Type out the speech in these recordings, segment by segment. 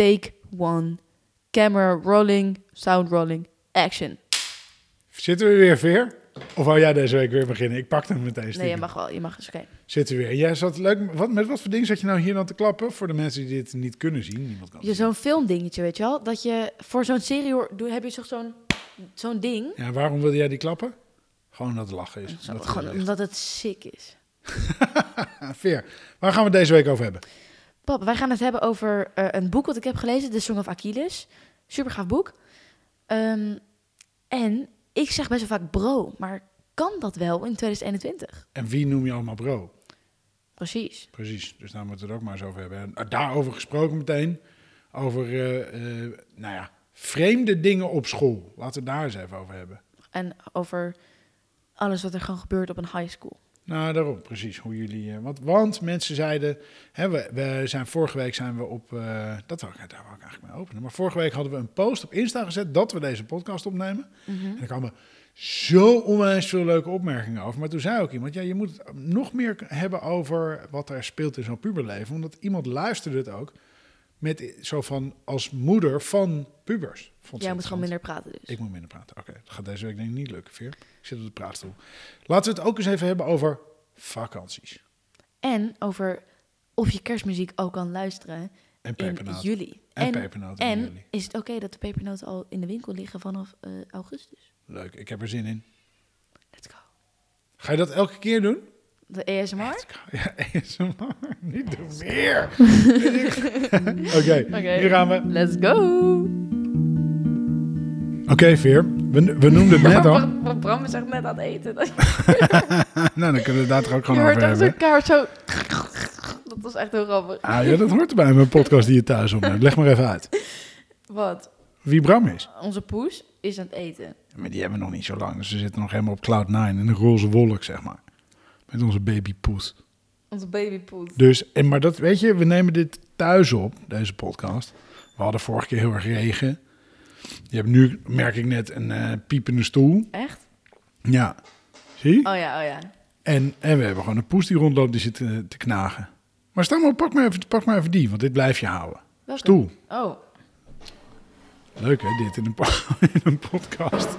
Take one. Camera rolling, sound rolling, action. Zitten we weer, Veer? Of wou jij deze week weer beginnen? Ik pakte hem meteen Nee, je mag wel. Je mag eens oké. Zitten we weer. Jij zat leuk... Wat, met wat voor dingen zat je nou hier dan te klappen? Voor de mensen die dit niet kunnen zien. Niemand kan Je zo'n filmdingetje, weet je wel? Dat je voor zo'n serie hoor- doe, heb je toch zo'n zo'n ding. Ja, waarom wilde jij die klappen? Gewoon dat het lachen is. Zo, Dat het gewoon omdat het sick is. Veer, waar gaan we het deze week over hebben? Pap, wij gaan het hebben over eh, een boek wat ik heb gelezen, The Song of Achilles. Super gaaf boek. Ehm, en ik zeg best wel vaak bro, maar kan dat wel in 2021? En wie noem je allemaal bro? Precies. Precies, dus daar moeten we het ook maar eens over hebben. En eh, daarover gesproken meteen, over, eh, nou ja, vreemde dingen op school. Laten we het daar eens even over hebben. En over alles wat er gewoon gebeurt op een high school. Nou, daarom, precies. Hoe jullie. eh, want, want mensen zeiden. Hè, we, we zijn vorige week zijn we op. eh, dat wou ik, daar wou ik eigenlijk mee openen. Maar vorige week hadden we een post op Insta gezet dat we deze podcast opnemen. En er kwamen zo onwijs veel leuke opmerkingen over. Maar toen zei ook iemand: ja, je moet het nog meer hebben over wat er speelt in zo'n puberleven. Omdat iemand luisterde het ook. Met zo van als moeder van pubers. Vond Jij moet gewoon minder praten dus. Ik moet minder praten. Oké, dat gaat deze week denk ik niet lukken, Veer. Ik zit op de praatstoel. Laten we het ook eens even hebben over vakanties. En over of je kerstmuziek ook kan luisteren En in pepernoten. juli. En pepernoten in En juli. is het oké dat de pepernoten al in de winkel liggen vanaf eh, augustus? Leuk, ik heb er zin in. Let's go. Ga je dat elke keer doen? De ASMR? Ja, ASMR. Niet doen weer. Oké, Oké. hier gaan we. Oké, Let's go! Veer. We, we noemden het net al. Bram- is echt net aan het eten. nou, dan kunnen we daar toch ook Je gewoon hoort over hebben. zo'n kaart zo... Dat was echt heel grappig. Ah, ja, dat hoort in mijn podcast die je thuis opneemt. Leg maar even uit. Wat? Wie Bram is. Onze poes is aan het eten. Maar die hebben we nog niet zo lang. Dus we zitten nog helemaal op cloud 9 in een roze wolk, zeg maar. Met onze babypoes. Onze babypoes. Dus, en, maar dat weet je, we nemen dit thuis op, deze podcast. We hadden vorige keer heel erg regen. Je hebt nu, merk ik net, een eh, piepende stoel. Echt? Ja, zie? Oh ja, oh ja. En, en we hebben gewoon een poes die rondloopt, die zit te, te knagen. Maar sta maar, pak maar, even, pak maar even die, want dit blijf je houden. Welke? Stoel. Oh. Leuk hè, dit in een, in een podcast.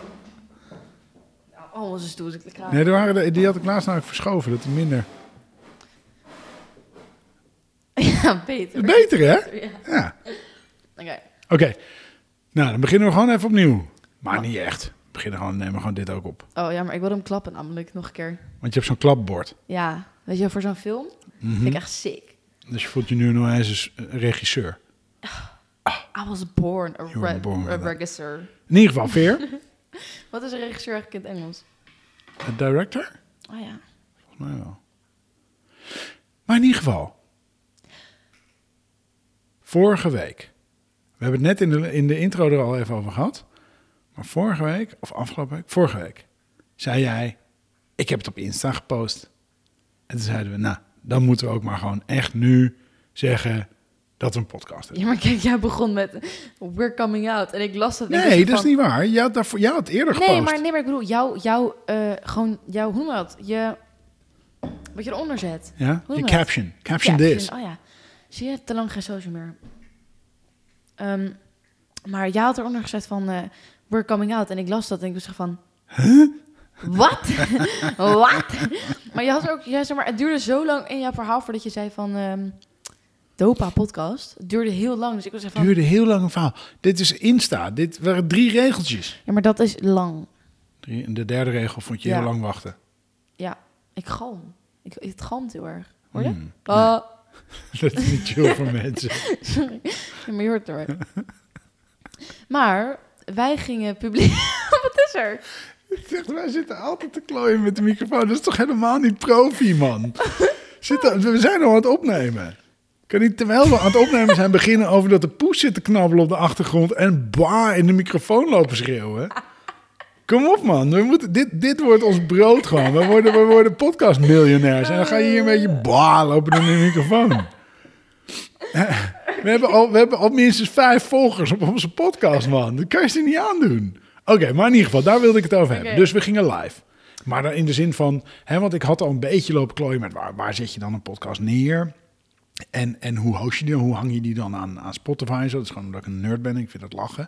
Oh, onze stoel is klaar. Nee, die, waren de- die had ik laatst namelijk verschoven, dat die minder... Ja, beter. Beter hè? Ja. Ja. Oké. Oké, nou dan beginnen we gewoon even opnieuw. Maar niet echt. We beginnen gewoon, nemen gewoon dit ook op. Oh ja, maar ik wil hem klappen namelijk nog een keer. Want je hebt zo'n klapbord. Ja, weet je, voor zo'n film Mhm. vind ik echt sick. Dus je voelt je nu nog eens een regisseur. I was born a, re- born a regisseur. In ieder geval, Veer, Wat is een regisseur eigenlijk in het Engels? de director? Oh ja. Volgens mij wel. Maar in ieder geval. Vorige week. We hebben het net in de, in de intro er al even over gehad. Maar vorige week, of afgelopen week, vorige week, zei jij: Ik heb het op Insta gepost. En toen zeiden we: Nou, dan moeten we ook maar gewoon echt nu zeggen dat we een podcast hebben. Ja, maar kijk, jij begon met We're coming out. En ik las dat. Nee, dat is niet waar. Jij had, daarvoor, jij had eerder gepost. Nee, maar, nee, maar ik bedoel, jouw, jouw, eh, gewoon, jouw, hoe noem je dat? Je, wat je eronder zet. Ja? Je caption. Caption this. Oh ja. Zie je, te lang geen social meer. Ehm, maar jij had eronder gezet van eh, We're coming out. En ik las dat en ik was van... Wat? Wat? maar je had ook... Ja, zeg maar, het duurde zo lang in jouw verhaal voordat je zei van... ehm Dopa podcast. Het duurde heel lang. Dus ik was van... duurde heel lang een verhaal. Dit is Insta. Dit waren drie regeltjes. Ja, maar dat is lang. Drie, en de derde regel vond je Ja. heel lang wachten. Ja, ik galm. Ik, het galmt heel erg. Hoor je? Hmm, Oh, Dat is niet chill voor mensen. sorry. Ja, maar je hoort het hoor. Maar wij gingen publiek... Wat is er? Wij zitten altijd te klooien met de microfoon. Dat is toch helemaal niet profi, man? Zitten, we zijn al aan het opnemen. Kan niet terwijl we aan het opnemen zijn beginnen over dat de poes zit te knabbelen op de achtergrond en ba in de microfoon lopen schreeuwen? Kom op, man. We moeten, dit, dit wordt ons brood gewoon. We worden, we worden podcastmiljonairs. En dan ga je hier een beetje ba lopen in de microfoon. We hebben, al, we hebben al minstens vijf volgers op onze podcast, man. Dat kan je ze niet aandoen. Oké, maar in ieder geval, daar wilde ik het over hebben. Dus we gingen live. Maar dan in de zin van, hè, want ik had al een beetje lopen klooien met waar, waar zet je dan een podcast neer? En, en hoe host je die? Hoe hang je die dan aan, aan Spotify zo? Dat is gewoon omdat ik een nerd ben. Ik vind dat lachen.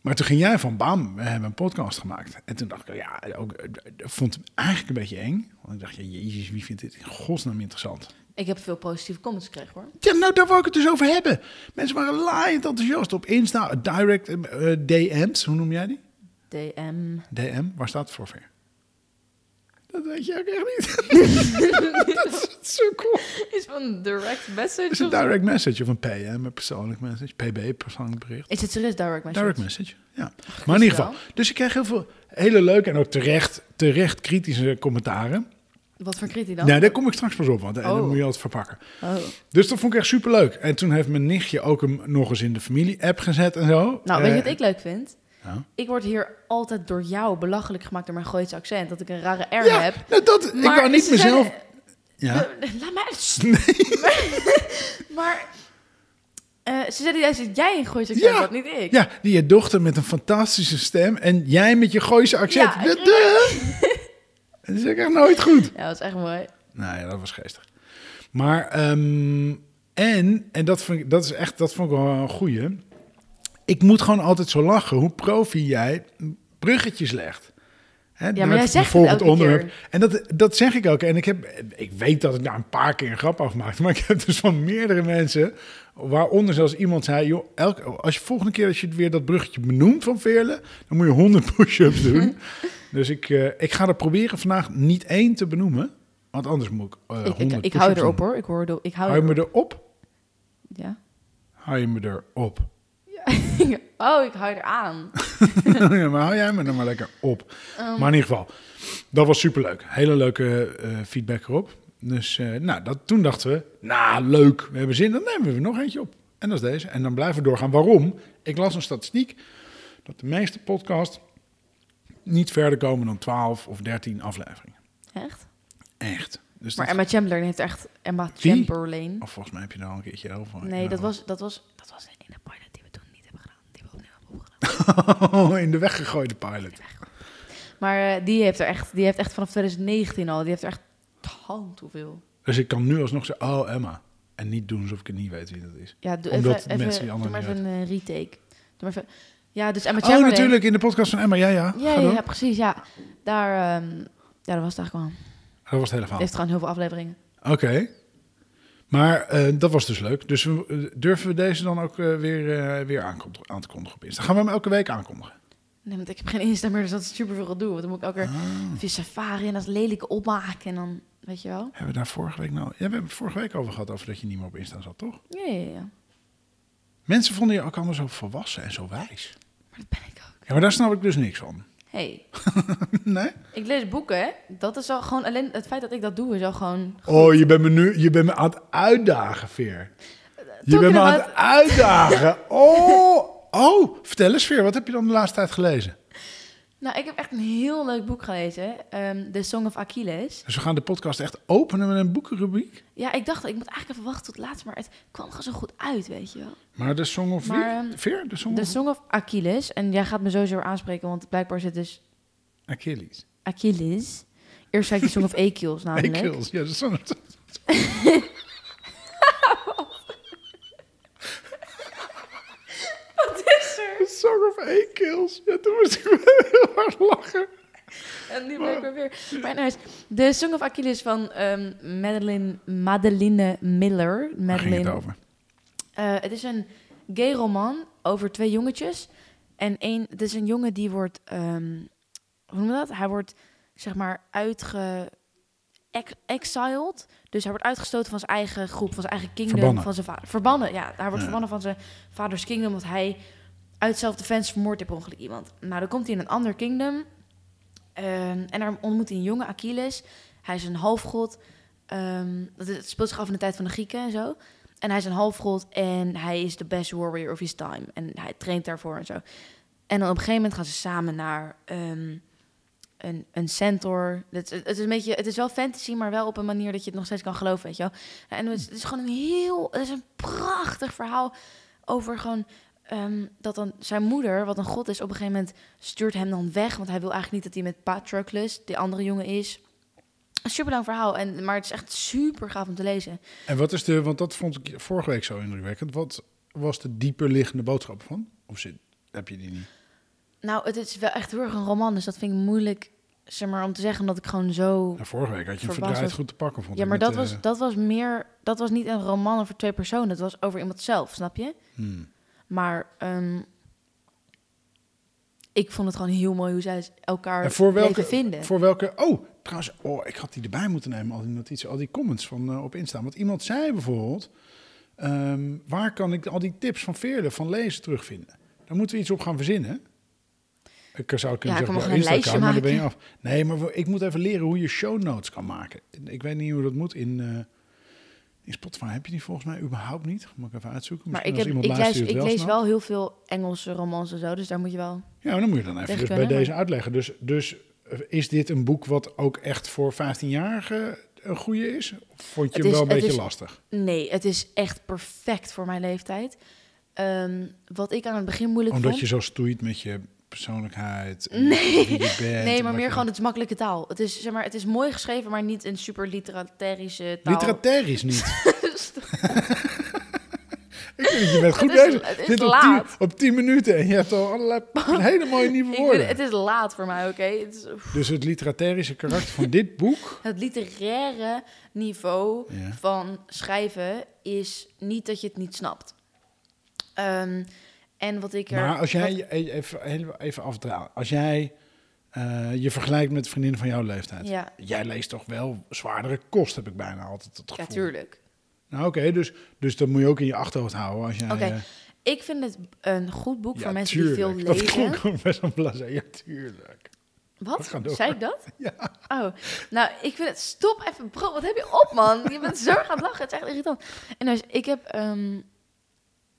Maar toen ging jij van bam, we hebben een podcast gemaakt. En toen dacht ik, ja, ook, eh, ik vond het eigenlijk een beetje eng. Want ik dacht, ja, jezus, wie vindt dit in godsnaam interessant? Ik heb veel positieve comments gekregen hoor. Ja, nou, daar wou ik het dus over hebben. Mensen waren laaiend enthousiast op Insta, direct eh, DM's. Hoe noem jij die? DM. DM, waar staat het voor ver? Dat weet je ook echt niet. dat is zo cool. Is van een direct message? Is een direct message of een PM, een persoonlijk message. PB, persoonlijk bericht. Is het serieus direct message? Direct message, ja. Maar in ieder geval. Dus ik kreeg heel veel hele leuke en ook terecht, terecht kritische commentaren. Wat voor kritiek dan? Nee, daar kom ik straks pas op, want en Oh. dan moet je altijd verpakken. Oh. Dus dat vond ik echt superleuk. En toen heeft mijn nichtje ook hem nog eens in de familie-app gezet en zo. Nou, weet je Eh, wat ik leuk vind? Nou? Ik word hier altijd door jou belachelijk gemaakt door mijn Gooise accent. Dat ik een rare R Ja, heb. nou, dat, ik wou niet ze mezelf... Ja. Eh, Laat mij uit. Maar, maar eh, ze zeiden juist jij een Gooise accent Ja. had, niet ik. ja, die je dochter met een fantastische stem en jij met je Gooise accent. Ja, Ja, Dat is echt nooit goed. Ja, dat is echt mooi. Nou ja, dat was geestig. Maar, ehm, en, en dat, vind ik, dat is echt, dat vond ik wel een goeie. Ik moet gewoon altijd zo lachen hoe profi jij bruggetjes legt. Hè, jij met zegt het onderwerp. En dat, dat zeg ik ook. En ik, heb, ik weet dat ik daar een paar keer een grap afmaakte. Maar ik heb dus van meerdere mensen, waaronder zelfs iemand zei... Joh, elke, als je volgende keer als je weer dat bruggetje benoemt van Veerle... dan moet je 100 push-ups doen. dus ik, eh, ik ga er proberen vandaag niet één te benoemen. Want anders moet ik uh, Ik, ik, ik hou erop hoor. Ik, hoor ik hou Hou je me erop. erop? Ja. Hou je me erop? oh, ik hou er aan. ja, maar hou jij me er maar lekker op. Ehm, Maar in ieder geval, dat was superleuk. Hele leuke eh, feedback erop. Dus eh, nou, dat, toen dachten we, nou leuk, we hebben zin, dan nemen we er nog eentje op. En dat is deze. En dan blijven we doorgaan. Waarom? Ik las een statistiek dat de meeste podcasts niet verder komen dan 12 of 13 afleveringen. Echt? Echt. Dus Maar Emma Chamberlain heeft echt... Emma? Chamberlain. of volgens mij heb je daar al een keertje over. Nee, dat was, dat, was, dat was in de pilot die we toen niet hebben gedaan. Die we opnieuw hebben opgedaan. Oh, in de weggegooide pilot. Maar eh, die, heeft er echt, die heeft echt vanaf 2019 al... Die heeft er echt hand hoeveel. Dus ik kan nu alsnog zeggen, oh Emma. En niet doen alsof ik het niet weet wie dat is. Ja, doe Omdat even, even, mensen die doe anderen maar niet even een eh, retake. Doe maar even, ja, dus Emma Oh, Chamberlain... natuurlijk, in de podcast van Emma. Ja, ja. Ja, ja, precies, ja. Daar, ehm, ja, dat was het eigenlijk al. Dat was het hele verhaal. heeft gewoon heel veel afleveringen. Oké. Maar eh, dat was dus leuk. Dus we, eh, durven we deze dan ook eh, weer, eh, weer aan te kondigen op Insta? Gaan we hem elke week aankondigen? Nee, want ik heb geen Insta meer, dus dat is super veel gedoe. Want dan moet ik elke keer Ah. via safari en dat lelijke opmaken. En dan, weet je wel. Hebben we daar vorige week nou... Ja, we hebben het vorige week over gehad, over dat je niet meer op Insta zat, toch? Ja, ja, ja. Mensen vonden je ook allemaal zo volwassen en zo wijs. Maar dat ben ik ook. Ja, maar daar snap ik dus niks van. Hey, nee? ik lees boeken, hè. Dat is al gewoon, alleen het feit dat ik dat doe is al gewoon... Oh, je bent me nu je bent me aan het uitdagen, Veer. Je bent me aan about- het uitdagen. Oh, oh. Vertel eens, Veer. Wat heb je dan de laatste tijd gelezen? Nou, ik heb echt een heel leuk boek gelezen. ehm The Song of Achilles. Dus we gaan de podcast echt openen met een boekenrubriek. Ja, ik dacht, ik moet eigenlijk even wachten tot laatst. Maar het kwam gewoon zo goed uit, weet je wel. Maar de Song of Maar, ehm, Veer? De Song The of Song of Achilles. En jij gaat me sowieso aanspreken, want blijkbaar zit dus Achilles. Achilles. Eerst zei ik de Song of Achilles namelijk. Achilles. Ja, de Song of... Wat is er? The Song of Achilles. Ja, toen moest ik lachen. En nu ben ik weer weer. Maar nice. De Song of Achilles van ehm Madeline, Madeline Miller. Waar ging het Madeline. over? Eh, het is een gay roman over twee jongetjes. En één, het is een jongen die wordt, ehm, hoe noem je dat? Hij wordt, zeg maar, uitge... ex- exiled. Dus hij wordt uitgestoten van zijn eigen groep, van zijn eigen kingdom, Verbannen. van zijn vader. Verbannen, ja. Hij wordt Ja. verbannen van zijn vaders kingdom, want hij uit vermoordt hij per ongeluk iemand. Nou, dan komt hij in een ander kingdom. ehm, en daar ontmoet hij een jonge Achilles. Hij is een halfgod. dat het speelt zich af in de tijd van de Grieken en zo. En hij is een halfgod en hij is de best warrior of his time. En hij traint daarvoor en zo. En dan op een gegeven moment gaan ze samen naar ehm, een, een centaur. Het, het, is een beetje, het is wel fantasy, maar wel op een manier dat je het nog steeds kan geloven, weet je wel. En het is, het is gewoon een heel, het is een prachtig verhaal over gewoon ehm, dat dan zijn moeder, wat een god is, op een gegeven moment stuurt hem dan weg, want hij wil eigenlijk niet dat hij met Patroclus, die andere jongen, is. Een super lang verhaal, en, maar het is echt super gaaf om te lezen. En wat is de, want dat vond ik vorige week zo indrukwekkend. Wat was de dieper liggende boodschap van? Of zit, heb je die niet? Nou, het is wel echt heel erg een roman, dus dat vind ik moeilijk zeg maar, om te zeggen, omdat ik gewoon zo... Nou, vorige week had je een verdraaid goed te pakken. Vond Ja, maar dat was, eh, dat was meer... Dat was niet een roman over twee personen, het was over iemand zelf, snap je? hmm. Maar ehm, ik vond het gewoon heel mooi hoe zij elkaar En voor welke, vinden. voor welke... Oh, trouwens, oh, ik had die erbij moeten nemen, al die notities, al die comments van eh, op Insta. Want iemand zei bijvoorbeeld, ehm, waar kan ik al die tips van Veerle, van lezen terugvinden? Daar moeten we iets op gaan verzinnen. Ik zou kunnen Ja, zeggen, kan een lijstje maar dan ben je af. Nee, maar ik moet even leren hoe je show notes kan maken. Ik weet niet hoe dat moet in, eh, in Spotify. Heb je die volgens mij überhaupt niet? Moet ik even uitzoeken. maar Misschien ik, heb, ik, lees, ik het lees wel heel veel Engelse romans en zo, dus daar moet je wel... Ja, maar dan moet je dan even dus bij deze maar- uitleggen. Dus, dus eh, is dit een boek wat ook echt voor 15-jarigen een goede is? Of vond je Het is- wel een beetje is- lastig? Nee, het is echt perfect voor mijn leeftijd. Ehm, wat ik aan het begin moeilijk Omdat vond... je zo stoeit met je persoonlijkheid. Nee. Nee, maar meer je- gewoon, het is makkelijke taal. Het is, zeg maar, het is mooi geschreven, maar niet een super literarische taal. Literatair is niet. ik vind dat je bent goed bezig. het is Dit op laat. 10, op 10 minuten en je hebt al allerlei hele mooie nieuwe vind- woorden. het is laat voor mij, oké? Dus het literatarische karakter van dit boek... het literaire niveau Ja. van schrijven is niet dat je het niet snapt. Ehm, en wat ik er... Maar als jij wat- je- even, even, afdraaien. Als jij eh, je vergelijkt met vriendinnen van jouw leeftijd. Ja, Jij leest toch wel zwaardere kost, heb ik bijna altijd het ja, gevoel. tuurlijk. Nou oké, dus, dus dat moet je ook in je achterhoofd houden. Als jij, Oké, eh, Ik vind het een goed boek ja, voor mensen tuurlijk. die veel Dat lezen. klonk best wel blasé. Ja, tuurlijk. Wat? Zei ik dat? Ja. Oh, nou, ik vind het... Stop even, bro. Wat heb je op, man? Je bent zo gaan lachen. Het is echt irritant. En dus, ik heb... ehm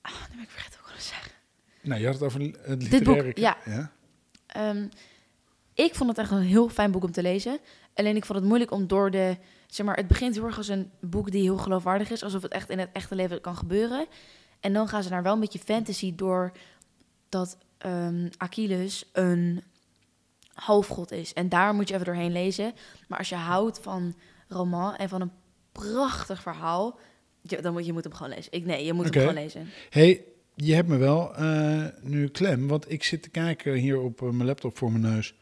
ah, nu ben ik vergeten wat ik wilde zeggen. Nou, je had het over het boek, literaire... ja. ja. Ehm, ik vond het echt een heel fijn boek om te lezen. Alleen ik vond het moeilijk om door de... Zeg maar, het begint heel erg als een boek die heel geloofwaardig is. Alsof het echt in het echte leven kan gebeuren. En dan gaan ze naar wel een beetje fantasy door dat ehm, Achilles een hoofdgod is. En daar moet je even doorheen lezen. Maar als je houdt van roman en van een prachtig verhaal... Dan moet je moet hem gewoon lezen. Ik, nee, je moet hem gewoon lezen. hey, je hebt me wel eh, nu klem, want ik zit te kijken hier op eh, mijn laptop voor mijn neus.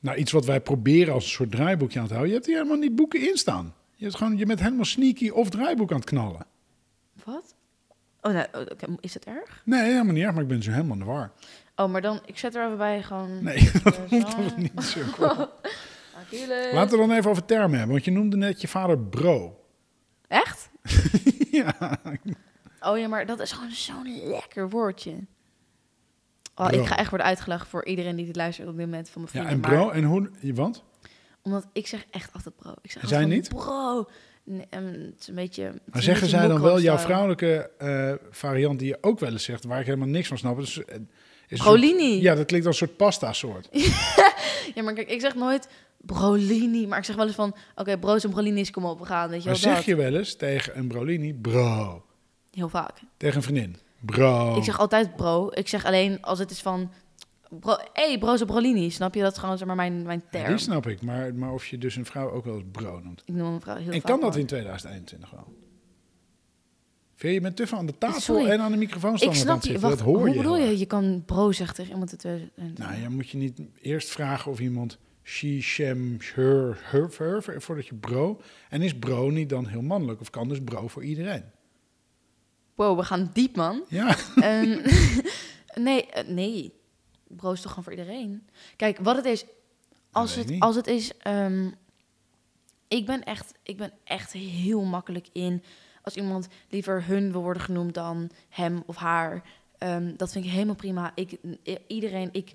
Nou, iets wat wij proberen als een soort draaiboekje aan te houden. Je hebt hier helemaal niet boeken in staan. Je, hebt gewoon, je bent helemaal sneaky of draaiboek aan het knallen. Wat? Oh, nou, oké, is dat erg? Nee, helemaal niet erg, maar ik ben zo helemaal in de war. Oh, maar dan, ik zet er even bij gewoon... Nee, dat hoeft zo. toch niet zo. Laten we dan even over termen hebben, want je noemde net je vader bro. Echt? ja, Oh ja, maar dat is gewoon zo'n lekker woordje. Oh, Bro. ik ga echt worden uitgelachen voor iedereen die dit luistert op dit moment van mijn ja vrienden. en bro, maar- en hoe, want? omdat ik zeg echt altijd bro. Ik zeg zij niet? Bro. Nee, ehm, het is een beetje... Maar zeggen zij dan wel jouw mokro-style. vrouwelijke eh, variant die je ook wel eens zegt, waar ik helemaal niks van snap? Dus, eh, is soort- Brolini. ja, dat klinkt als een soort pasta-soort. Ja, maar kijk, ik zeg nooit brolini. Maar ik zeg wel eens van... Oké, bro's en brolinis, kom op, we gaan. Weet je Maar zeg dat. je wel eens tegen een brolini, bro. Heel vaak. Tegen een vriendin, bro. Ik zeg altijd bro. Ik zeg alleen als het is van... Bro, hey, bro's en brolini. Snap je? Dat is gewoon zeg maar mijn, mijn Ja, term. die snap ik, maar, maar of je dus een vrouw ook wel eens bro noemt. Ik noem een vrouw heel en vaak kan dat bro. in 2021 wel? Vind je, je bent te veel aan de tafel Sorry. en aan de microfoon staan Ik snap je. Wacht, dat hoor hoe je. bedoel je? Je kan bro zeggen tegen iemand. Het, Nou, ja, moet je niet eerst vragen of iemand she, shem, her, her, her, voordat je bro... En is bro niet dan heel mannelijk? Of kan dus bro voor iedereen? Wow, we gaan diep, man. Ja, Ehm, nee, eh, nee. Bro is toch gewoon voor iedereen. Kijk, wat het is... Als het, niet. als het is... ehm, ik, ben echt, ik ben echt heel makkelijk in... Als iemand liever hun wil worden genoemd dan hem of haar... ehm, dat vind ik helemaal prima. Ik, iedereen... Ik,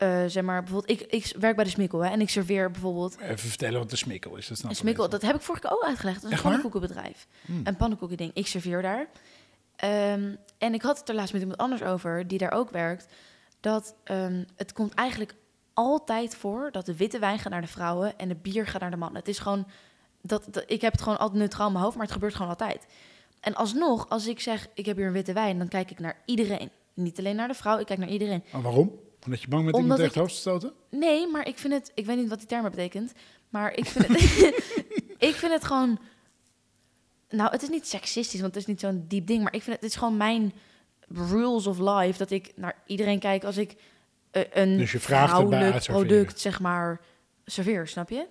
eh, zeg maar, bijvoorbeeld... Ik, ik werk bij de Smikkel, hè. En ik serveer bijvoorbeeld... even vertellen wat de smikkel is. Dat smikkel, dat heb ik vorige keer ook uitgelegd. Dat is een pannenkoekenbedrijf. Hmm. Een pannenkoekending. Ik serveer daar. Ehm, en ik had het er laatst met iemand anders over, die daar ook werkt. Dat ehm, het komt eigenlijk altijd voor dat de witte wijn gaat naar de vrouwen en de bier gaat naar de mannen. Het is gewoon, dat, dat, ik heb het gewoon altijd neutraal in mijn hoofd, maar het gebeurt gewoon altijd. En alsnog, als ik zeg, ik heb hier een witte wijn, dan kijk ik naar iedereen. Niet alleen naar de vrouw, ik kijk naar iedereen. Maar waarom? Omdat je bang bent iemand tegen het hoofd te stoten? Nee, maar ik vind het, ik weet niet wat die term betekent, Maar ik vind het, ik vind het gewoon... Nou, het is niet seksistisch, want het is niet zo'n diep ding. Maar ik vind het, het is gewoon mijn rules of life. Dat ik naar iedereen kijk als ik eh, een Dus je vrouwelijk product, zeg maar, serveer. Snap je?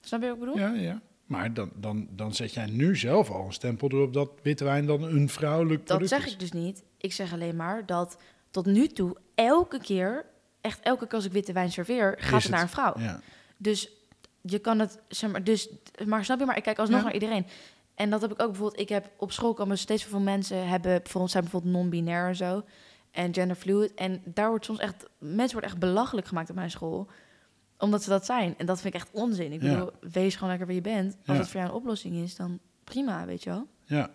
Snap je wat ik bedoel? Ja, ja. Maar dan, dan, dan zet jij nu zelf al een stempel erop dat witte wijn dan een vrouwelijk Dat product zeg is. ik dus niet. Ik zeg alleen maar dat tot nu toe elke keer, echt elke keer als ik witte wijn serveer, gaat het naar een vrouw. Ja. Dus je kan het, zeg maar, dus, maar snap je, maar ik kijk alsnog Ja. naar iedereen. En dat heb ik ook bijvoorbeeld, ik heb op school komen steeds veel mensen hebben, bijvoorbeeld zijn bijvoorbeeld non-binair en zo. En genderfluid. En daar wordt soms echt, mensen worden echt belachelijk gemaakt op mijn school. Omdat ze dat zijn. En dat vind ik echt onzin. Ik Ja. bedoel, wees gewoon lekker wie je bent. Als het voor jou een oplossing is, dan prima, weet je wel. ja.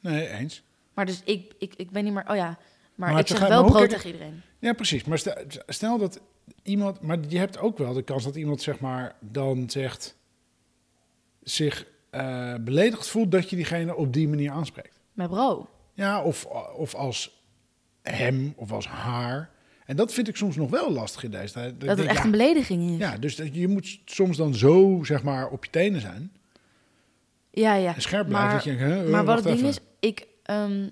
Nee, eens. Maar dus ik, ik, ik ben niet meer, oh ja. Maar, Maar ik zeg wel brood tegen iedereen. Ja, precies. Maar stel, dat iemand... Maar je hebt ook wel de kans dat iemand zeg maar dan zegt... zich eh, beledigd voelt dat je diegene op die manier aanspreekt. Met bro. Ja, of, of als hem of als haar. En dat vind ik soms nog wel lastig in deze tijd. Dat het denk, echt ja, een belediging is. Ja, dus dat je moet soms dan zo, zeg maar, op je tenen zijn. ja. ja. En scherp blijven. Maar- dat je denkt, huh, Maar wacht wat het ding even. is, ik, ehm,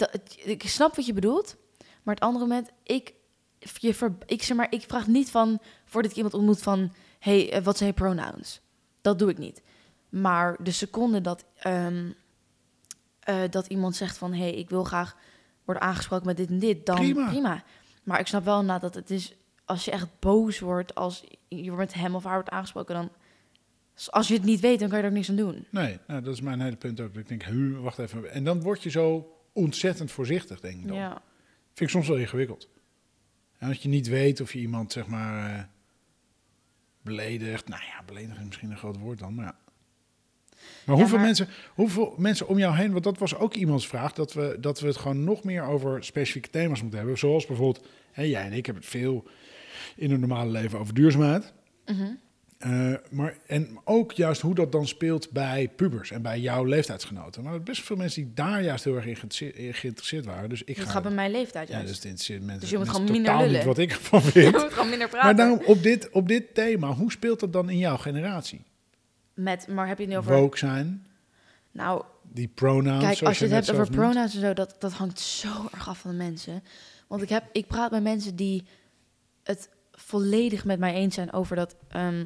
het, het- ik snap wat je bedoelt, maar het andere moment, ik, je ver, ik, zeg maar, ik vraag niet van, voordat ik iemand ontmoet van, hey, eh, wat zijn je pronouns? Dat doe ik niet. Maar de seconde dat, ehm, eh, dat iemand zegt van, hey, ik wil graag worden aangesproken met dit en dit, dan Prima. prima. Maar ik snap wel inderdaad dat het is, als je echt boos wordt, als je met hem of haar wordt aangesproken, dan, als je het niet weet, dan kan je er ook niks aan doen. Nee, nou, dat is mijn hele punt ook. Ik denk, wacht even. En dan word je zo ontzettend voorzichtig, denk ik dan. Ja. Vind ik soms wel ingewikkeld. En dat je niet weet of je iemand, zeg maar, eh, beledigt. Nou ja, beledigen is misschien een groot woord dan, maar ja. Maar Ja, hoeveel, maar- Mensen, hoeveel mensen om jou heen, want dat was ook iemands vraag, dat we, dat we het gewoon nog meer over specifieke thema's moeten hebben. Zoals bijvoorbeeld, hè, jij en ik hebben het veel in het normale leven over duurzaamheid. Mhm. Eh, maar, en ook juist hoe dat dan speelt bij pubers en bij jouw leeftijdsgenoten. Maar er best veel mensen die daar juist heel erg in geïnteresseerd, waren. Dus ik ga... gaat bij mijn leeftijd ja, juist. dus het interesseert mensen, Dus je moet gewoon minder totaal niet lullen. wat ik ervan je vind. moet gewoon minder praten. maar daarom op dit, op dit thema, hoe speelt dat dan in jouw generatie? Met, maar heb je het nu over... Woke zijn, Nou, die pronouns, kijk, als je het hebt over pronouns en zo, dat, dat hangt zo erg af van de mensen. Want ik, heb, ik praat met mensen die het volledig met mij eens zijn over dat... ehm,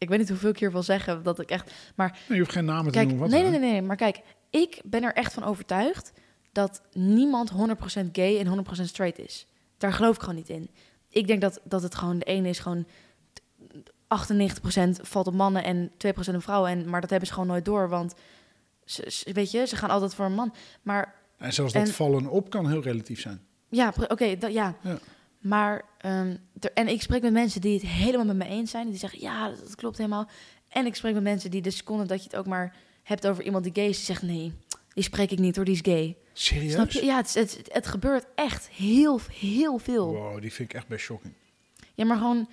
ik weet niet hoeveel keer wil zeggen dat ik echt... Maar Nee, je hoeft geen namen te noemen. nee, nee, nee, nee, maar kijk, ik ben er echt van overtuigd dat niemand 100% gay en 100% straight is. Daar geloof ik gewoon niet in. Ik denk dat, dat het gewoon, de ene is gewoon 98% valt op mannen en 2% op vrouwen. En, maar dat hebben ze gewoon nooit door, want ze, ze- weet je, ze gaan altijd voor een man. Maar En zelfs dat en- vallen op kan heel relatief zijn. ja, oké, dat ja. Ja. Maar, ehm, en ik spreek met mensen die het helemaal met me eens zijn. Die zeggen, ja, dat, dat klopt helemaal. En ik spreek met mensen die de seconde dat je het ook maar hebt over iemand die gay is, die zegt, nee, die spreek ik niet hoor, die is gay. Serieus? Snap je? Ja, het, het gebeurt echt heel, heel veel. Wow, die vind ik echt best shocking. Ja, maar gewoon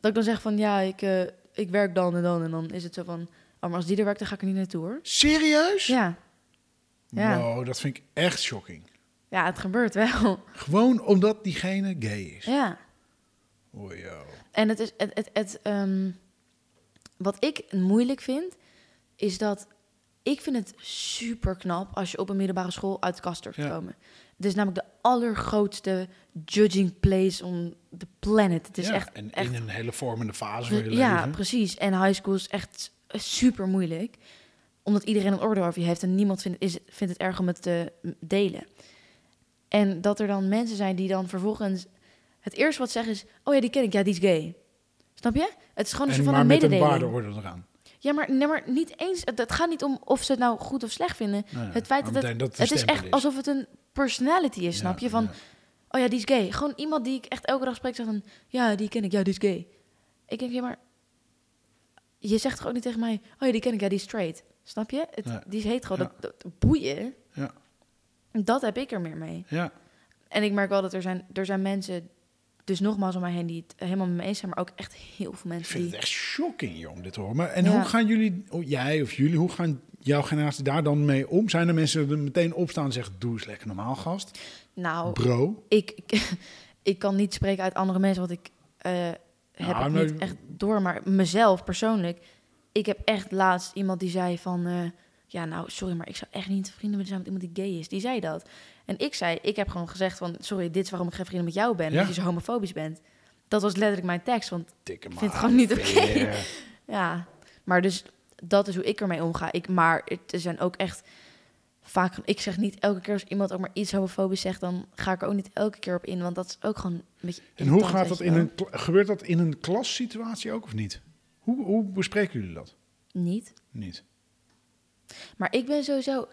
dat ik dan zeg van, ja, ik, eh, ik werk dan en dan. En dan is het zo van, oh, maar als die er werkt, dan ga ik er niet naartoe hoor. Serieus? Ja, ja. Wow, dat vind ik echt shocking. Ja het gebeurt wel. Gewoon omdat diegene gay is. Ja. Oh, yo. En het is het, het, het ehm, wat ik moeilijk vind, is dat ik vind het super knap als je op een middelbare school uit de kast durft te Ja. komen. Het is namelijk de allergrootste judging place on the planet. Het is Ja, echt, en echt in een hele vormende fase van je ja, leven. precies. En high school is echt super moeilijk. Omdat iedereen een orde over je heeft en niemand vindt, is, vindt het erg om het te delen. En dat er dan mensen zijn die dan vervolgens... Het eerste wat ze zeggen is... Oh ja, die ken ik. Ja, die is gay. Snap je? Het is gewoon een En soort van maar een met een mededeling. waardeorde eraan. Ja, maar, nee, maar niet eens... Het, gaat niet om of ze het nou goed of slecht vinden. Nee, het feit maar dat het... dat het een het is echt alsof het een personality is, snap Ja, je? Van, ja. oh ja, die is gay. Gewoon iemand die ik echt elke dag spreek, zegt van... Ja, die ken ik. Ja, die is gay. Ik denk, ja, maar... Je zegt toch ook niet tegen mij... Oh ja, die ken ik. Ja, die is straight. Snap je? Het, Ja. Die is hetero. Ja. Dat, dat boeien. Ja. Dat heb ik er meer mee. Ja. En ik merk wel dat er zijn, er zijn mensen... Dus nogmaals om mij heen die het helemaal met me eens zijn... maar ook echt heel veel Ik mensen vind die... het echt shocking, jong, dit hoor. Maar, en Ja. hoe gaan jullie, oh, jij of jullie, hoe gaan jouw generatie daar dan mee om? Zijn er mensen die er meteen opstaan en zeggen, doe eens lekker normaal, gast? Nou, Bro? ik, ik, ik kan niet spreken uit andere mensen, want ik, eh, heb Nou, ik nou, niet echt door. Maar mezelf persoonlijk, ik heb echt laatst iemand die zei van... eh, ja, nou, sorry, maar ik zou echt niet vrienden willen zijn met iemand die gay is. Die zei dat. En ik zei, ik heb gewoon gezegd van... sorry, dit is waarom ik geen vrienden met jou ben. Ja. Dat je zo homofobisch bent. Dat was letterlijk mijn tekst, want Dikke vind het maat, gewoon niet oké. ja... Maar dus dat is hoe ik ermee omga. Ik, maar het er zijn ook echt vaak... Ik zeg niet elke keer als iemand ook maar iets homofobisch zegt... dan ga ik er ook niet elke keer op in. Want dat is ook gewoon een beetje En hoe gaat dat in een... Gebeurt dat in een klassituatie ook of niet? Hoe, hoe bespreken jullie dat? Niet. Niet. Maar ik ben sowieso...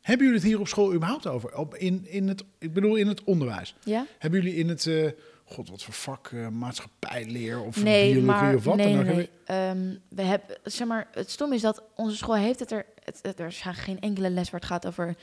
Hebben jullie het hier op school überhaupt over? Op, in, in het, ik bedoel, in het onderwijs. Ja? Hebben jullie in het... eh, God, wat voor vak? eh, maatschappijleer of Nee, biologie maar of wat nee, dan ook? nee, nee. Ehm, we hebben, zeg maar, het stom is dat onze school heeft het er. Het, het- er is geen enkele les waar het gaat over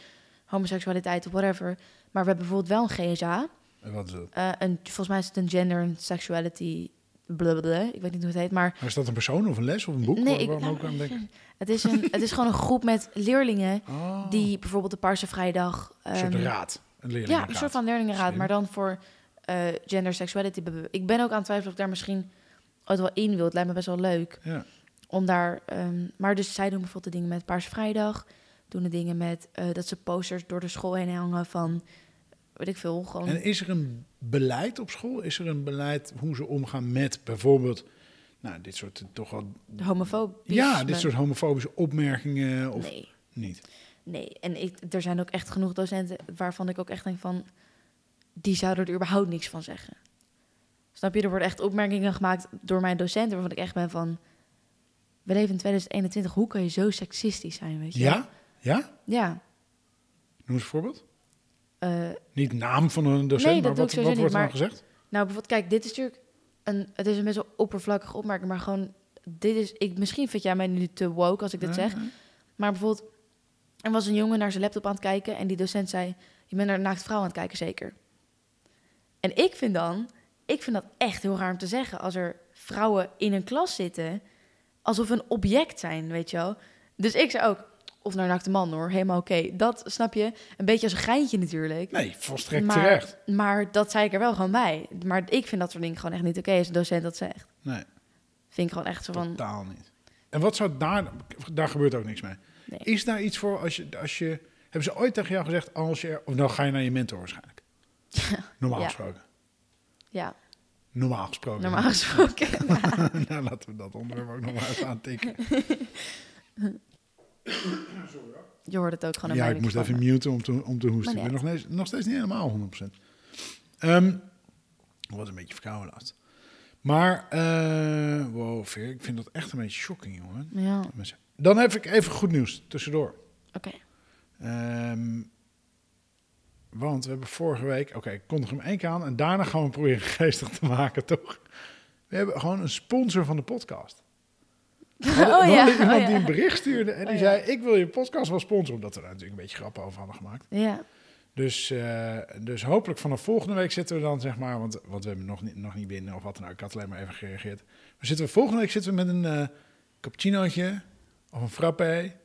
homoseksualiteit of whatever. Maar we hebben bijvoorbeeld wel een GSA. Eh, Wat is dat? eh, een, volgens mij is het een gender and sexuality. Blablabla. Ik weet niet hoe het heet, maar Maar is dat een persoon of een les of een boek? nee, ik, nou, ook aan denken? het, is een, het is gewoon een groep met leerlingen Oh, die bijvoorbeeld de Paarse Vrijdag. een soort ehm, raad. Een Ja, leerlingenraad. een soort van leerlingenraad, Slim. maar dan voor eh, gender sexuality. Ik ben ook aan het twijfelen of ik daar misschien ooit wel in wil. Het lijkt me best wel leuk. Ja. Om daar, ehm, maar dus zij doen bijvoorbeeld de dingen met Paarse Vrijdag. Doen de dingen met eh, dat ze posters door de school heen hangen van, weet ik veel, gewoon... En is er een beleid op school? Is er een beleid hoe ze omgaan met bijvoorbeeld... Nou, dit soort eh, toch wel... de homofobie. Ja, dit soort homofobische opmerkingen of Nee, niet? nee. En ik, er zijn ook echt genoeg docenten waarvan ik ook echt denk van... die zouden er überhaupt niks van zeggen. Snap je? Er worden echt opmerkingen gemaakt door mijn docenten... waarvan ik echt ben van... we leven in 2021, hoe kan je zo seksistisch zijn, weet je? Ja? Ja? Ja. Noem eens een voorbeeld. Eh, Niet naam van een docent, Nee, maar wat, wordt er dan gezegd? Nou, bijvoorbeeld, kijk, dit is natuurlijk een, het is een best wel oppervlakkige opmerking, maar gewoon, dit is, ik, misschien vind jij mij nu te woke als ik dit zeg, maar bijvoorbeeld, er was een jongen naar zijn laptop aan het kijken en die docent zei, je bent naar een naakt vrouw aan het kijken, zeker? En ik vind dan, ik vind dat echt heel raar om te zeggen, als er vrouwen in een klas zitten, alsof een object zijn, weet je wel? Dus ik zei ook, of naar naakte man hoor, helemaal oké. Dat snap je, een beetje als een geintje natuurlijk. Nee, volstrekt maar, terecht. Maar dat zei ik er wel gewoon bij. Maar ik vind dat soort dingen gewoon echt niet oké als een docent dat zegt. Nee, Vind ik gewoon echt zo van... totaal niet. En wat zou daar... Daar gebeurt ook niks mee. Nee. Is daar iets voor als je... Als je hebben ze ooit tegen jou gezegd, als je... er- Of nou ga je naar je mentor waarschijnlijk. Normaal Ja. gesproken. Ja, Normaal gesproken. normaal gesproken. nou, laten we dat onderwerp ook nog maar even aantikken. Je hoort het ook gewoon aan Ja, ik moest even muten om te, om te hoesten. Maar Ik ben nog, steeds- nog steeds niet helemaal 100%. Ehm ik was een beetje verkouden laatst. Maar, eh wow, Veer, ik vind dat echt een beetje shocking, jongen. Ja, Dan heb ik even goed nieuws tussendoor. oké. Ehm, want we hebben vorige week... Oké, ik kondig hem één keer aan en daarna gaan we hem proberen geestig te maken, toch? We hebben gewoon een sponsor van de podcast. We Oh we ja, oh iemand ja. die een bericht stuurde en die Oh zei... ik wil je podcast wel sponsoren, omdat we daar natuurlijk een beetje grappen over hadden gemaakt. Ja, Dus, eh, dus hopelijk vanaf volgende week zitten we dan, zeg maar... want, want we hebben nog niet, nog niet binnen of wat dan ook. Ik had alleen maar even gereageerd. Maar zitten we, volgende week zitten we met een cappuccinootje of een frappé...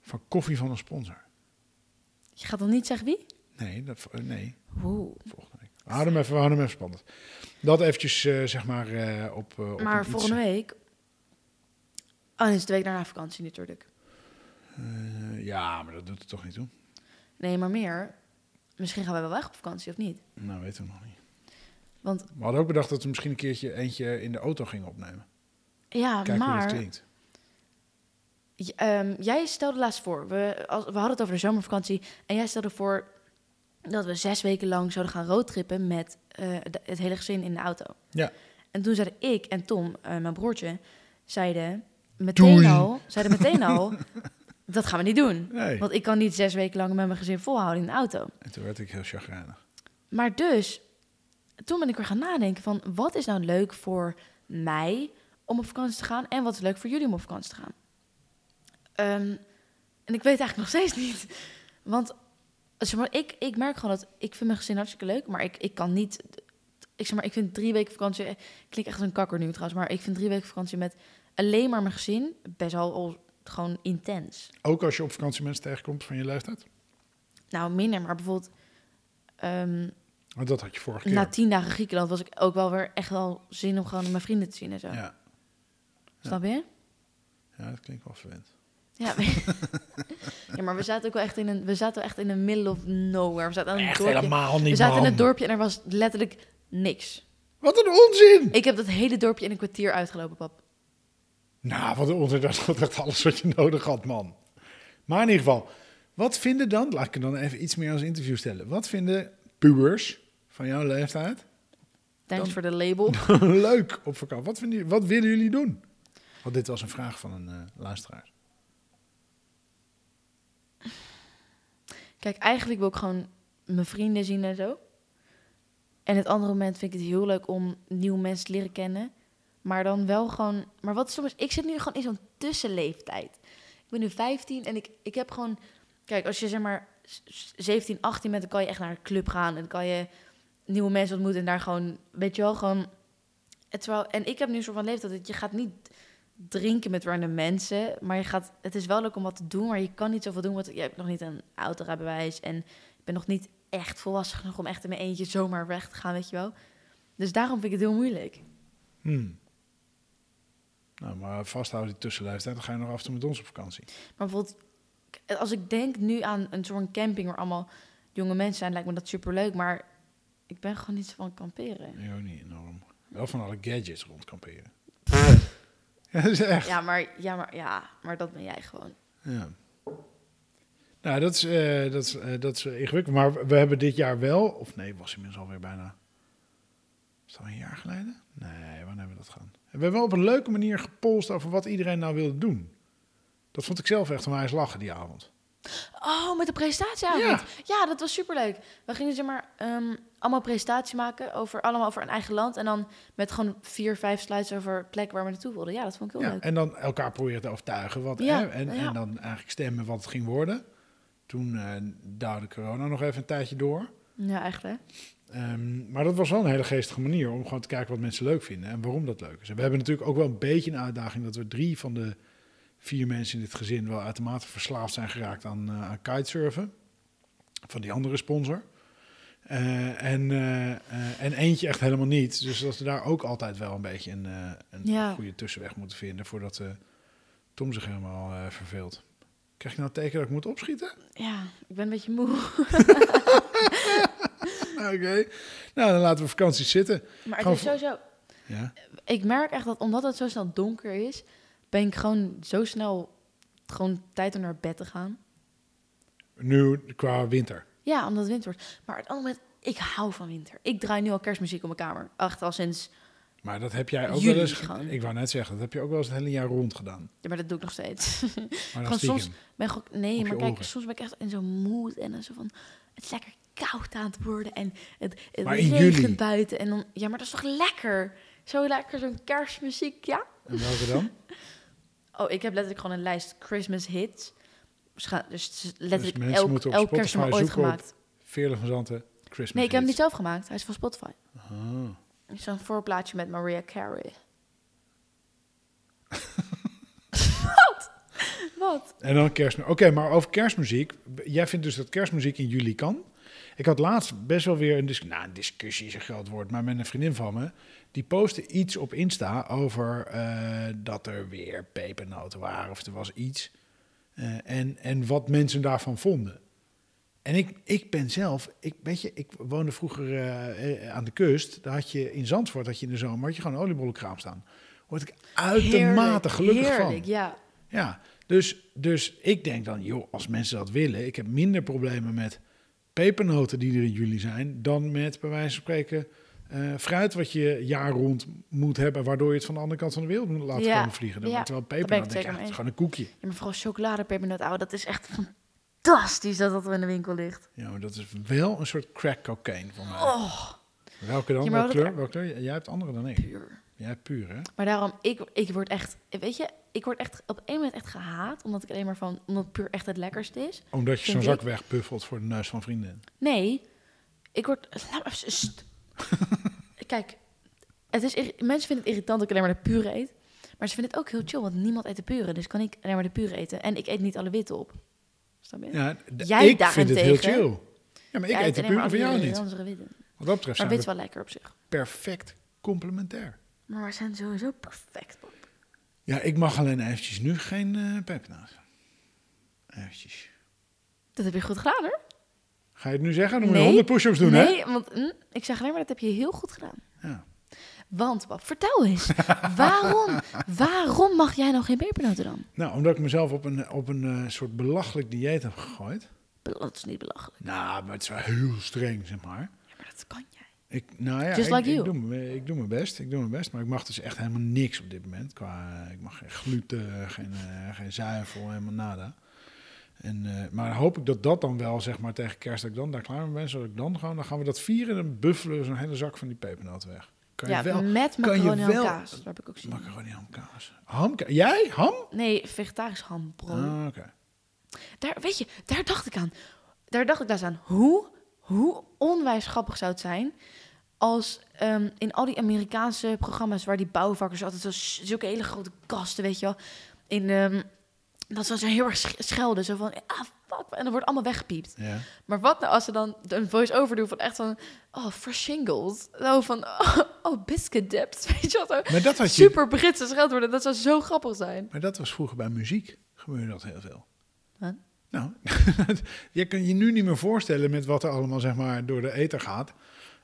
van koffie van een sponsor. je gaat dan niet zeggen wie? Nee, dat, eh, nee Oeh. volgende week. We houden hem even, we hem even spannend. Dat eventjes, zeg maar, op, op Maar iets- volgende week... Oh, is de week daarna vakantie natuurlijk. Eh, ja, maar dat doet het toch niet toe? Nee, maar meer. Misschien gaan we wel weg op vakantie, of niet? Nou, weten we nog niet. Want We hadden ook bedacht dat we misschien een keertje eentje in de auto gingen opnemen. ja, Kijken hoe dat maar... klinkt. J- ehm, jij stelde laatst voor, we, als, we hadden het over de zomervakantie, en jij stelde voor dat we zes weken lang zouden gaan roadtrippen met eh, de- het hele gezin in de auto. Ja. En toen zeiden ik en Tom, eh, mijn broertje, zeiden meteen Doei. al, zeiden meteen al, dat gaan we niet doen. Nee. Want ik kan niet zes weken lang met mijn gezin volhouden in de auto. En toen werd ik heel chagrijnig. Maar dus, toen ben ik weer gaan nadenken van, wat is nou leuk voor mij om op vakantie te gaan en wat is leuk voor jullie om op vakantie te gaan? Ehm, en ik weet eigenlijk nog steeds niet. Want zeg maar, ik, ik merk gewoon dat ik vind mijn gezin hartstikke leuk, maar ik, ik kan niet. Ik zeg maar, ik vind drie weken vakantie. Klinkt echt als een kakker nu trouwens, maar ik vind drie weken vakantie met alleen maar mijn gezin best wel al gewoon intens. Ook als je op vakantie mensen tegenkomt van je leeftijd? Nou, minder, maar bijvoorbeeld. ehm, Want dat had je vorige keer. Na tien dagen Griekenland was ik ook wel weer echt wel zin om gewoon mijn vrienden te zien en zo. ja. Snap je? ja, dat klinkt wel verwend. Ja. ja, maar we zaten ook wel echt in een, we zaten echt in the middle of nowhere. We zaten aan een Echt dorpje. helemaal niet, we zaten in het dorpje en er was letterlijk niks. Wat een onzin! Ik heb dat hele dorpje in een kwartier uitgelopen, pap. Nou, wat een onzin. Dat was echt alles wat je nodig had, man. Maar in ieder geval, wat vinden dan, laat ik het dan even iets meer als interview stellen. Wat vinden pubers van jouw leeftijd Thanks voor de label. leuk op vakantie? Wat, vinden, wat willen jullie doen? Want dit was een vraag van een eh, luisteraar. Kijk, eigenlijk wil ik gewoon mijn vrienden zien en zo. En het andere moment vind ik het heel leuk om nieuwe mensen te leren kennen. Maar dan wel gewoon... Maar wat soms... Ik zit nu gewoon in zo'n tussenleeftijd. Ik ben nu 15 en ik, ik heb gewoon... Kijk, als je zeg maar s- s- 17, 18 bent, dan kan je echt naar een club gaan. En kan je nieuwe mensen ontmoeten en daar gewoon... Weet je wel, gewoon... Het terwijl, en ik heb nu een soort van leeftijd dat je gaat niet drinken met random mensen. Maar je gaat, het is wel leuk om wat te doen, maar je kan niet zoveel doen. Want je hebt nog niet een autorijbewijs en ik ben nog niet echt volwassen genoeg om echt in mijn eentje zomaar weg te gaan, weet je wel. Dus daarom vind ik het heel moeilijk. Hmm. Nou, maar vasthouden die tussenleeftijd, dan ga je nog af en toe met ons op vakantie. Maar bijvoorbeeld, als ik denk nu aan een soort camping waar allemaal jonge mensen zijn, lijkt me dat super leuk. Maar ik ben gewoon niet zo van kamperen. Nee, ook niet enorm. Wel van alle gadgets rond kamperen. ja, dat is echt. Ja, maar, ja, maar, ja, maar dat ben jij gewoon. Ja. Nou, dat is, eh, dat, is, eh, dat is ingewikkeld. Maar we hebben dit jaar wel, of nee, was inmiddels alweer bijna. Is dat een jaar geleden? Nee, wanneer hebben we dat gedaan? We hebben wel op een leuke manier gepolst over wat iedereen nou wilde doen. Dat vond ik zelf echt een wijs lachen die avond. Oh, met de presentatieavond. Ja, dat was superleuk. We gingen zeg maar ehm, allemaal presentatie maken over allemaal over een eigen land en dan met gewoon vier, vijf slides over plekken waar we naartoe wilden. Ja, dat vond ik heel Ja, leuk. en dan elkaar proberen te overtuigen. Wat, Ja, hè, en, en dan eigenlijk stemmen wat het ging worden. Toen eh duwde corona nog even een tijdje door. Ja, echt hè. Ehm, maar dat was wel een hele geestige manier om gewoon te kijken wat mensen leuk vinden en waarom dat leuk is. En we hebben natuurlijk ook wel een beetje een uitdaging dat we drie van de vier mensen in dit gezin wel uitermate verslaafd zijn geraakt aan, aan kitesurfen. Van die andere sponsor. Eh, en, eh, en eentje echt helemaal niet. Dus dat we daar ook altijd wel een beetje een, een Ja. goede tussenweg moeten vinden voordat Tom zich helemaal verveelt. Krijg je nou het teken dat ik moet opschieten? Ja, ik ben een beetje moe. Oké. Nou, dan laten we vakanties zitten. Maar het is sowieso... Ja. Ik merk echt dat omdat het zo snel donker is, ben ik gewoon zo snel gewoon tijd om naar bed te gaan. Nu qua winter. Ja, omdat het winter wordt. Maar het andere moment, ik hou van winter. Ik draai nu al kerstmuziek op mijn kamer. Echt al sinds... Maar dat heb jij ook wel eens. gewoon. Ik wou net zeggen, dat heb je ook wel eens het hele jaar rond gedaan. Ja, maar dat doe ik nog steeds. Maar dan soms ben ik ook, nee, maar kijk, oren. soms ben ik echt in zo'n mood en dan zo van, het is lekker koud aan het worden en het, het regent buiten en dan, ja, maar dat is toch lekker? Zo lekker, zo'n kerstmuziek, ja? En welke dan? Oh, ik heb letterlijk gewoon een lijst Christmas hits. Dus het is letterlijk mensen elk, elk kerstnummer ooit gemaakt. Veerle van Zanten, Christmas Nee, ik heb hem niet zelf gemaakt. Hij is van Spotify. Ah. Het is Zo'n voorplaatje met Mariah Carey. Wat? Wat? En dan kerstmuziek. Oké, maar over kerstmuziek. Jij vindt dus dat kerstmuziek in juli kan. Ik had laatst best wel weer een discussie. Nou, een discussie is een groot woord. Maar met een vriendin van me. Die postte iets op Insta over eh, dat er weer pepernoten waren. Of er was iets. Eh, en, en wat mensen daarvan vonden. En ik, ik ben zelf, ik, weet je, ik woonde vroeger eh, aan de kust. Daar had je in Zandvoort, had je in de zomer, had je gewoon een oliebollenkraam staan. Word ik uitermate gelukkig van. Ja. Ja, dus, dus ik denk dan, joh, als mensen dat willen, ik heb minder problemen met pepernoten die er in juli zijn, dan met, bij wijze van spreken, eh, fruit wat je jaar rond moet hebben, waardoor je het van de andere kant van de wereld moet laten Ja, komen vliegen. Dan ja, ben ik pepernoot, denk is gewoon een koekje. Ja, maar vooral chocoladepepernoot, ouwe, dat is echt fantastisch dat dat er in de winkel ligt. Ja, maar dat is wel een soort crack cocaine voor mij. Oh, Welke dan? Ja, Welke kleur? Welke kleur? Jij hebt andere dan ik. puur. Hebt puur, hè? Maar daarom, ik, ik word echt, weet je, ik word echt op een moment echt gehaat, omdat ik alleen maar van, omdat puur echt het lekkerste is. Omdat je zo'n zak ik. wegpuffelt voor de neus van vrienden. Nee, ik word. Kijk, het is, mensen vinden het irritant dat ik alleen maar de pure eet. Maar ze vinden het ook heel chill, want niemand eet de pure. Dus kan ik alleen maar de pure eten. En ik eet niet alle witte op. Snap je? Ja, Jij ik vind het heel chill. Ja, maar ik eet de pure van jou niet. Wat dat betreft Maar zijn wit we wel lekker op zich. perfect complementair. Maar we zijn sowieso perfect, Bob. Ja, ik mag alleen eventjes nu geen eh pepernoot. Eventjes. Dat heb je goed gedaan, hoor. Ga je het nu zeggen? Dan moet je Nee. 100 push-ups doen, hè? nee, want hm, ik zeg alleen maar, dat heb je heel goed gedaan. Ja. Want, Bob, vertel eens. waarom, waarom mag jij nog geen pepernoten dan? Nou, omdat ik mezelf op een, op een eh, soort belachelijk dieet heb gegooid. Dat is niet belachelijk. Nou, maar het is wel heel streng, zeg maar. Ja, maar dat kan jij. Ik, nou ja, Just ik, like ik, you. doe, mijn- ik doe mijn best. Ik doe mijn best, maar ik mag dus echt helemaal niks op dit moment. Qua, ik mag geen gluten, geen, eh, geen zuivel, helemaal nada. En, eh, maar hoop ik dat dat dan wel, zeg maar, tegen kerst, dat ik dan daar klaar mee ben. Zodat ik dan gewoon, dan gaan we dat vieren en dan buffelen we zo'n hele zak van die pepernoten weg. Kan Ja, je wel, met kan je macaroni en kaas. Dat heb ik ook zien. macaroni hamkaas. Hamkaas? Jij? Ham? Nee, vegetarisch ham, bro. Ah, oké. Daar, weet je, daar dacht ik aan. Daar dacht ik daar aan. Hoe, hoe onwijs grappig zou het zijn als ehm, in al die Amerikaanse programma's waar die bouwvakkers altijd zo, zulke hele grote kasten, weet je wel, in ehm, dat ze heel erg sch- schelden, zo van ah fuck, en dan wordt allemaal weggepiept. Ja. Maar wat nou als ze dan een voice-over doen van echt van oh fresh shingles, oh van oh, oh biscuit dips, weet je wat? Maar dat had je, Super Britse scheldwoorden, dat zou zo grappig zijn. Maar dat was vroeger bij muziek. Gebeurde dat heel veel. Wat? Nou, je kan je nu niet meer voorstellen met wat er allemaal zeg maar door de ether gaat.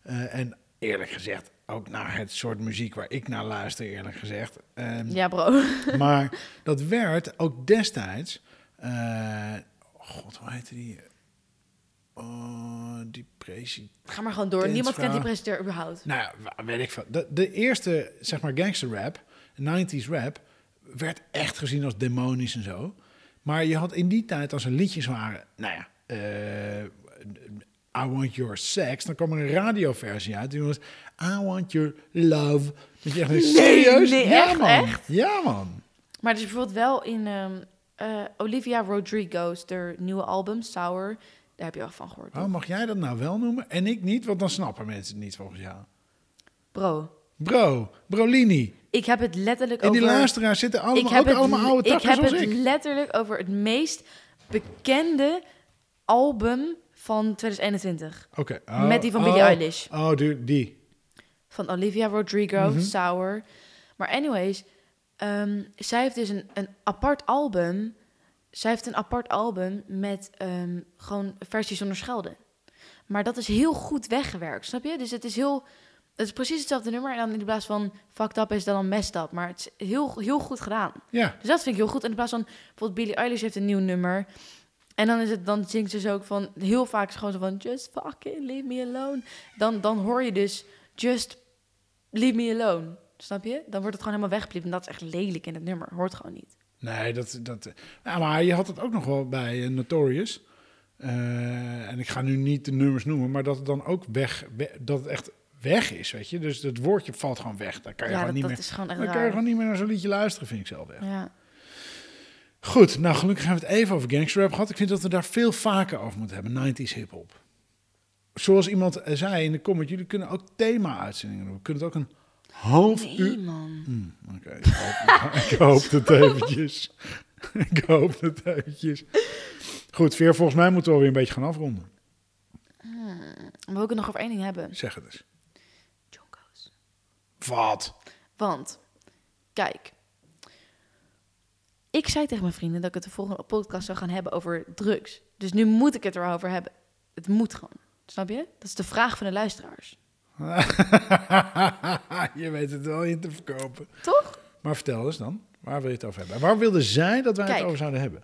Eh, en eerlijk gezegd, ook naar het soort muziek waar ik naar luister, eerlijk gezegd. Ehm, Ja, bro. Maar dat werd ook destijds. eh, god, hoe heette die? Oh, die president. Ga maar gewoon door. Niemand kent die presentator überhaupt. Nou ja, weet ik veel. De, de eerste, zeg maar, gangster rap, 90s rap, werd echt gezien als demonisch en zo. Maar je had in die tijd, als er liedjes waren, nou ja, eh, I Want Your Sex, dan kwam er een radioversie uit. Die was I Want Your Love. Dat je echt Nee, serieus? nee, ja, echt, man. echt? Ja, man. Maar dus bijvoorbeeld wel in ehm, eh, Olivia Rodrigo's de nieuwe album, Sour. Daar heb je wel van gehoord. Waarom mag jij dat nou wel noemen en ik niet? Want dan snappen mensen het niet volgens jou. Bro, Bro, Brolini. ik heb het letterlijk En die over... luisteraars zitten ik allemaal, heb ook het, allemaal oude ik takken heb zoals het ik. letterlijk over het meest bekende album van 2021. Oké. oh, Met die van oh, Billie Eilish. Oh, die. die. Van Olivia Rodrigo, Mhm. Sour. Maar anyways, ehm, zij heeft dus een, een apart album. Zij heeft een apart album met ehm, gewoon versies zonder schelden. Maar dat is heel goed weggewerkt, snap je? Dus het is heel... Het is precies hetzelfde nummer. En dan in plaats van fucked up is dan messed up. Maar het is heel, heel goed gedaan. Ja. Dus dat vind ik heel goed. En in plaats van... Bijvoorbeeld Billie Eilish heeft een nieuw nummer. En dan, is het, dan zingt ze dus ook van... Heel vaak is gewoon zo van... Just fucking leave me alone. Dan, dan hoor je dus... Just leave me alone. Snap je? Dan wordt het gewoon helemaal weggepiept. En dat is echt lelijk in het nummer. Hoort gewoon niet. Nee, dat... dat ja, maar je had het ook nog wel bij eh, Notorious. Eh, en ik ga nu niet de nummers noemen, maar dat het dan ook weg... we- dat het echt weg is, weet je. Dus het woordje valt gewoon weg. Daar kan je, Ja, gewoon, dat, niet dat meer, gewoon kan je gewoon niet meer naar zo'n liedje luisteren, vind ik zelf echt. Ja. Goed, nou gelukkig hebben we het even over gangsterrap gehad. Ik vind dat we daar veel vaker over moeten hebben, 90s hip-hop. Zoals iemand eh, zei in de comment, jullie kunnen ook thema-uitzendingen doen. We kunnen het ook een half Nee, uur... man. Hmm, Oké, ik, hoop- ik hoop het eventjes. ik hoop het eventjes. Goed, Veer, volgens mij moeten we alweer een beetje gaan afronden. We willen het nog over één ding hebben. Zeg het eens. Wat? Want, kijk. Ik zei tegen mijn vrienden dat ik het de volgende podcast zou gaan hebben over drugs. Dus nu moet ik het erover hebben. Het moet gewoon. Snap je? Dat is de vraag van de luisteraars. je weet het wel in te verkopen. Toch? Maar vertel eens dan, waar wil je het over hebben? En waar wilden zij dat wij Kijk. het over zouden hebben?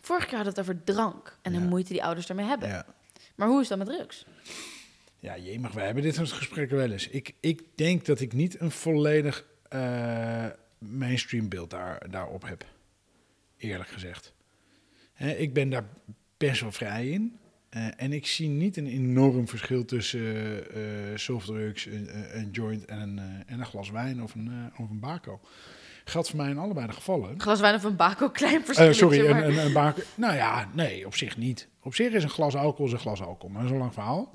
Vorig jaar hadden we het over drank en de moeite die ouders daarmee hebben. Ja. Maar hoe is dat met drugs? Ja, je mag, wij hebben dit soort gesprekken wel eens. Ik, ik denk dat ik niet een volledig eh, mainstream beeld daar, daarop heb. Eerlijk gezegd. Ik ben daar best wel vrij in. Eh, en ik zie niet een enorm verschil tussen eh, softdrugs, een, joint en een, en een glas wijn of een, of een. Geldt voor mij in allebei de gevallen. Een glas wijn of een bako, klein verschil. Eh, sorry, een, een, een bako. Nou ja, nee, op zich niet. Op zich is een glas alcohol een glas alcohol. Maar dat is een lang verhaal.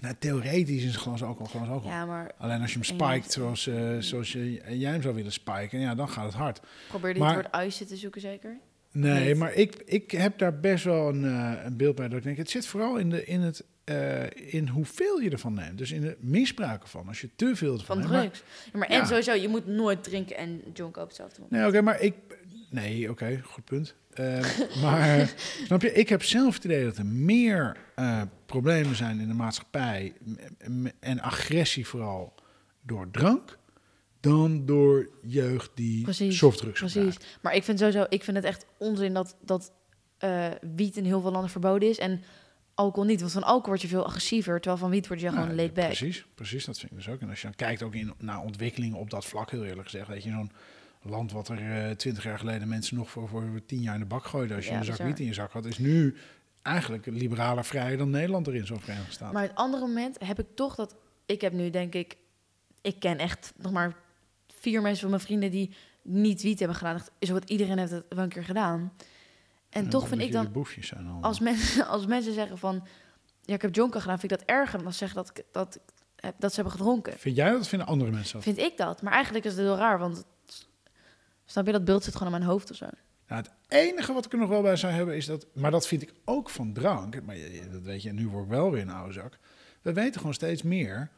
Nou, theoretisch is een glas alcohol een glas alcohol. Mm, Ja, maar Alleen als je hem spiked zoals, eh, zoals je, jij hem zou willen spiken, ja, dan gaat het hard. probeer je het woord ijsje te zoeken zeker? Nee, maar ik, ik heb daar best wel een, eh, een beeld bij dat ik denk, het zit vooral in, de, in het eh, in hoeveel je ervan neemt. Dus in het misbruik ervan. Als je te veel ervan Van neemt. Maar- drugs. Ja, maar Ja. en sowieso, je moet nooit drinken en jonken op hetzelfde moment. Nee, oké, maar ik... Nee, oké, goed punt. Eh, maar snap je, ik heb zelf het idee dat er meer eh, problemen zijn in de maatschappij... en agressie vooral door drank... dan door jeugd die Precies, softdrugs Precies. gebruikt. Maar ik vind sowieso, ik vind het echt onzin dat, dat eh, wiet in heel veel landen verboden is en alcohol niet. Want van alcohol word je veel agressiever, terwijl van wiet word je gewoon Nou, laid back. Precies, precies, dat vind ik dus ook. En als je dan kijkt ook in, naar ontwikkelingen op dat vlak, heel eerlijk gezegd, weet je, zo'n land wat er twintig jaar geleden mensen nog voor, voor tien jaar in de bak gooiden als je Ja, een zak bizar. wiet in je zak had, is nu eigenlijk liberaler vrijer dan Nederland erin zo'n Verenigde Staten. Maar het andere moment heb ik toch dat... Ik heb nu denk ik... Ik ken echt nog maar vier mensen van mijn vrienden die niet wiet hebben gedaan. Is wat iedereen heeft het wel een keer gedaan. En toch vind ik dan... Als mensen, als mensen zeggen van... Ja, ik heb jonken gedaan, vind ik dat erger dan zeggen dat, ik- dat, heb- dat ze hebben gedronken. Vind jij dat vinden andere mensen dat? Vind ik dat. Maar eigenlijk is het heel raar, want... het- snap je, dat beeld zit gewoon in mijn hoofd of zo. Nou, het enige wat ik er nog wel bij zou hebben is dat, maar dat vind ik ook van drank, maar je- je- dat weet je, nu word ik wel weer een oude zak. We weten gewoon steeds meer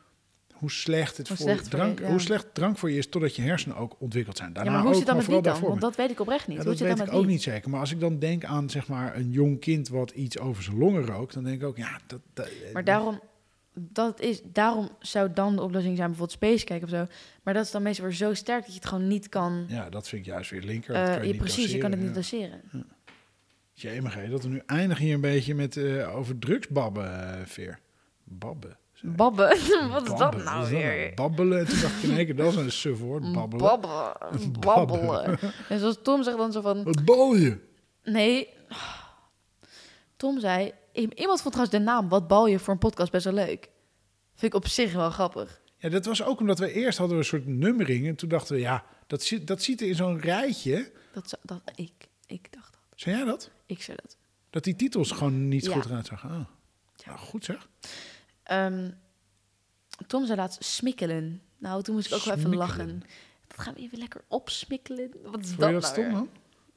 hoe slecht het Hoe voor, slecht drank, je, ja. hoe slecht drank voor je is totdat je hersenen ook ontwikkeld zijn. Daarna ja, maar hoe zit dat met wiet dan? Want dat weet ik oprecht niet. Ja, hoe dat zit weet ik met ook niet zeker. Maar als ik dan denk aan zeg maar een jong kind wat iets over zijn longen rookt, dan denk ik ook, ja, dat. dat Maar daarom, dat is, daarom zou dan de oplossing zijn bijvoorbeeld spacecake of zo. Maar dat is dan meestal weer zo sterk dat je het gewoon niet kan... Ja, dat vind ik juist weer linker. kan je precies, je kan het niet doseren. Jemig, dat we nu eindigen hier een beetje met eh, over drugsbabben, eh, Veer. Babben. Babben, wat is dat nou weer? Babbelen. En toen dacht ik in één keer, dat is een suf woord. Babbelen. Babbelen. Babbelen. En zoals Tom zegt dan zo van... Wat bal je? Nee. Tom zei... Iemand vond trouwens de naam Wat bal je voor een podcast best wel leuk. Vind ik op zich wel grappig. Ja, dat was ook omdat we eerst hadden we een soort nummering. En toen dachten we, ja, dat, zit, dat ziet er in zo'n rijtje. Dat, zou- dat, ik, ik dacht dat. Zei jij dat? Ik zei dat. Dat die titels gewoon niet Ja. goed eruit zagen. Ah. Nou, goed zeg. Ehm, Tom zei laatst smikkelen. Nou, toen moest ik ook wel even lachen. Dat gaan we even lekker opsmikkelen. Wat is Vond dat je dat nou stom?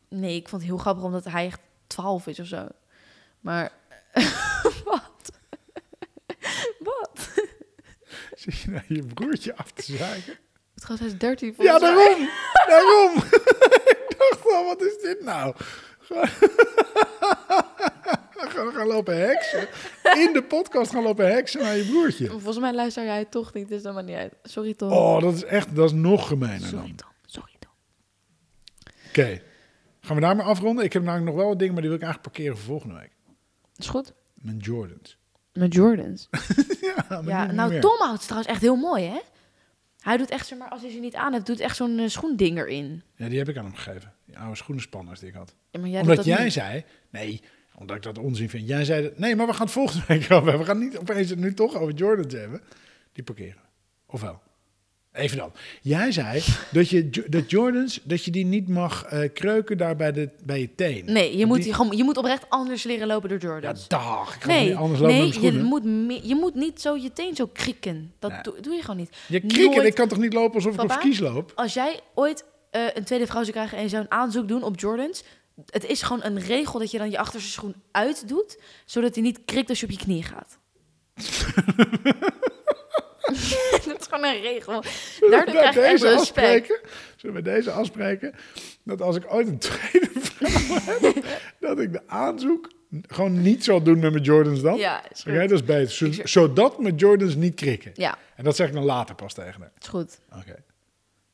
Nee, ik vond het heel grappig omdat hij echt 12 is of zo. Maar wat? wat? Zit je naar je broertje af te zeiken? Het gaat hij is 13 Ja, mij. daarom! daarom! ik dacht al, wat is dit nou? Gaan, gaan lopen heksen. In de podcast gaan lopen heksen naar je broertje. Volgens mij luister jij het toch niet, dus dat maakt niet uit. Sorry Tom. Oh, dat is echt, dat is nog gemeiner Sorry dan. Tom. Sorry Tom. Oké. Gaan we daar maar afronden? Ik heb namelijk nog wel wat dingen, maar die wil ik eigenlijk parkeren voor volgende week. Is goed. Mijn Jordans. Met Jordans. ja, maar ja, niet nou. Tom houdt het trouwens echt heel mooi, hè? Hij doet echt, zeg maar, als hij ze niet aan heeft, doet echt zo'n eh, schoending erin. Ja, die heb ik aan hem gegeven. Die oude schoenenspanners die ik had. Ja, maar jij omdat jij niet. zei, nee, omdat ik dat onzin vind. Jij zei, dat, nee, maar we gaan het volgende week over hebben. We gaan niet opeens het nu toch over Jordans hebben. Die parkeren. we. Ofwel. Even dan. Jij zei dat je dat Jordans, dat je die niet mag eh, kreuken daar bij, de, bij je teen. Nee, je moet, Die- gewoon, je moet oprecht anders leren lopen door Ja, Jordans. dag. Ik ga nee, niet anders lopen nee je, moet je moet niet zo je teen zo krikken. Dat Nee. doe, doe je gewoon niet. Je krikken, nooit- ik kan toch niet lopen alsof ik op skis loop? Als jij ooit eh, een tweede vrouw zou krijgen en je zou een aanzoek doen op Jordans... Het is gewoon een regel dat je dan je achterste schoen uitdoet... zodat hij niet krikt als je op je knie gaat. dat is gewoon een regel. Daardoor krijg je echt deze respect. zullen we deze afspreken, dat als ik ooit een tweede vrouw heb, dat ik de aanzoek gewoon niet zal doen met mijn Jordans dan. Ja, is goed. dat is beter. Zodat mijn Jordans niet krikken. Ja, En dat zeg ik dan later pas tegen haar. is goed. Oké.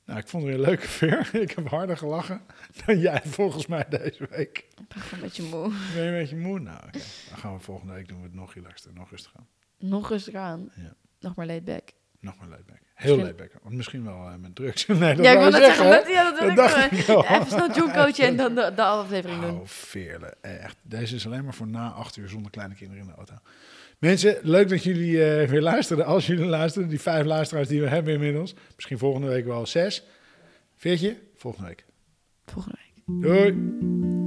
Nou, ik vond het weer een leuke veer. Ik heb harder gelachen dan jij volgens mij deze week. Ik ben gewoon een beetje moe. Ben je een beetje moe? Nou, oké. Dan gaan we volgende week doen we het nog relaxter, nog rustiger aan. Nog rustig aan. Ja. Nog maar laid back. Nog maar laidback. Heel Misschien- laidback. Want misschien wel eh, met drugs. Nee, dat ja, ik wil net zeggen, dat, ja, dat Dat ik dacht ik. Even snel en dan de, de aflevering doen. Oh, veerle. Echt. Deze is alleen maar voor na acht uur zonder kleine kinderen in de auto. Mensen, leuk dat jullie eh, weer luisterden. Als jullie luisteren, die vijf luisteraars die we hebben inmiddels. Misschien volgende week wel zes. Veertje, volgende week. Volgende week. Doei.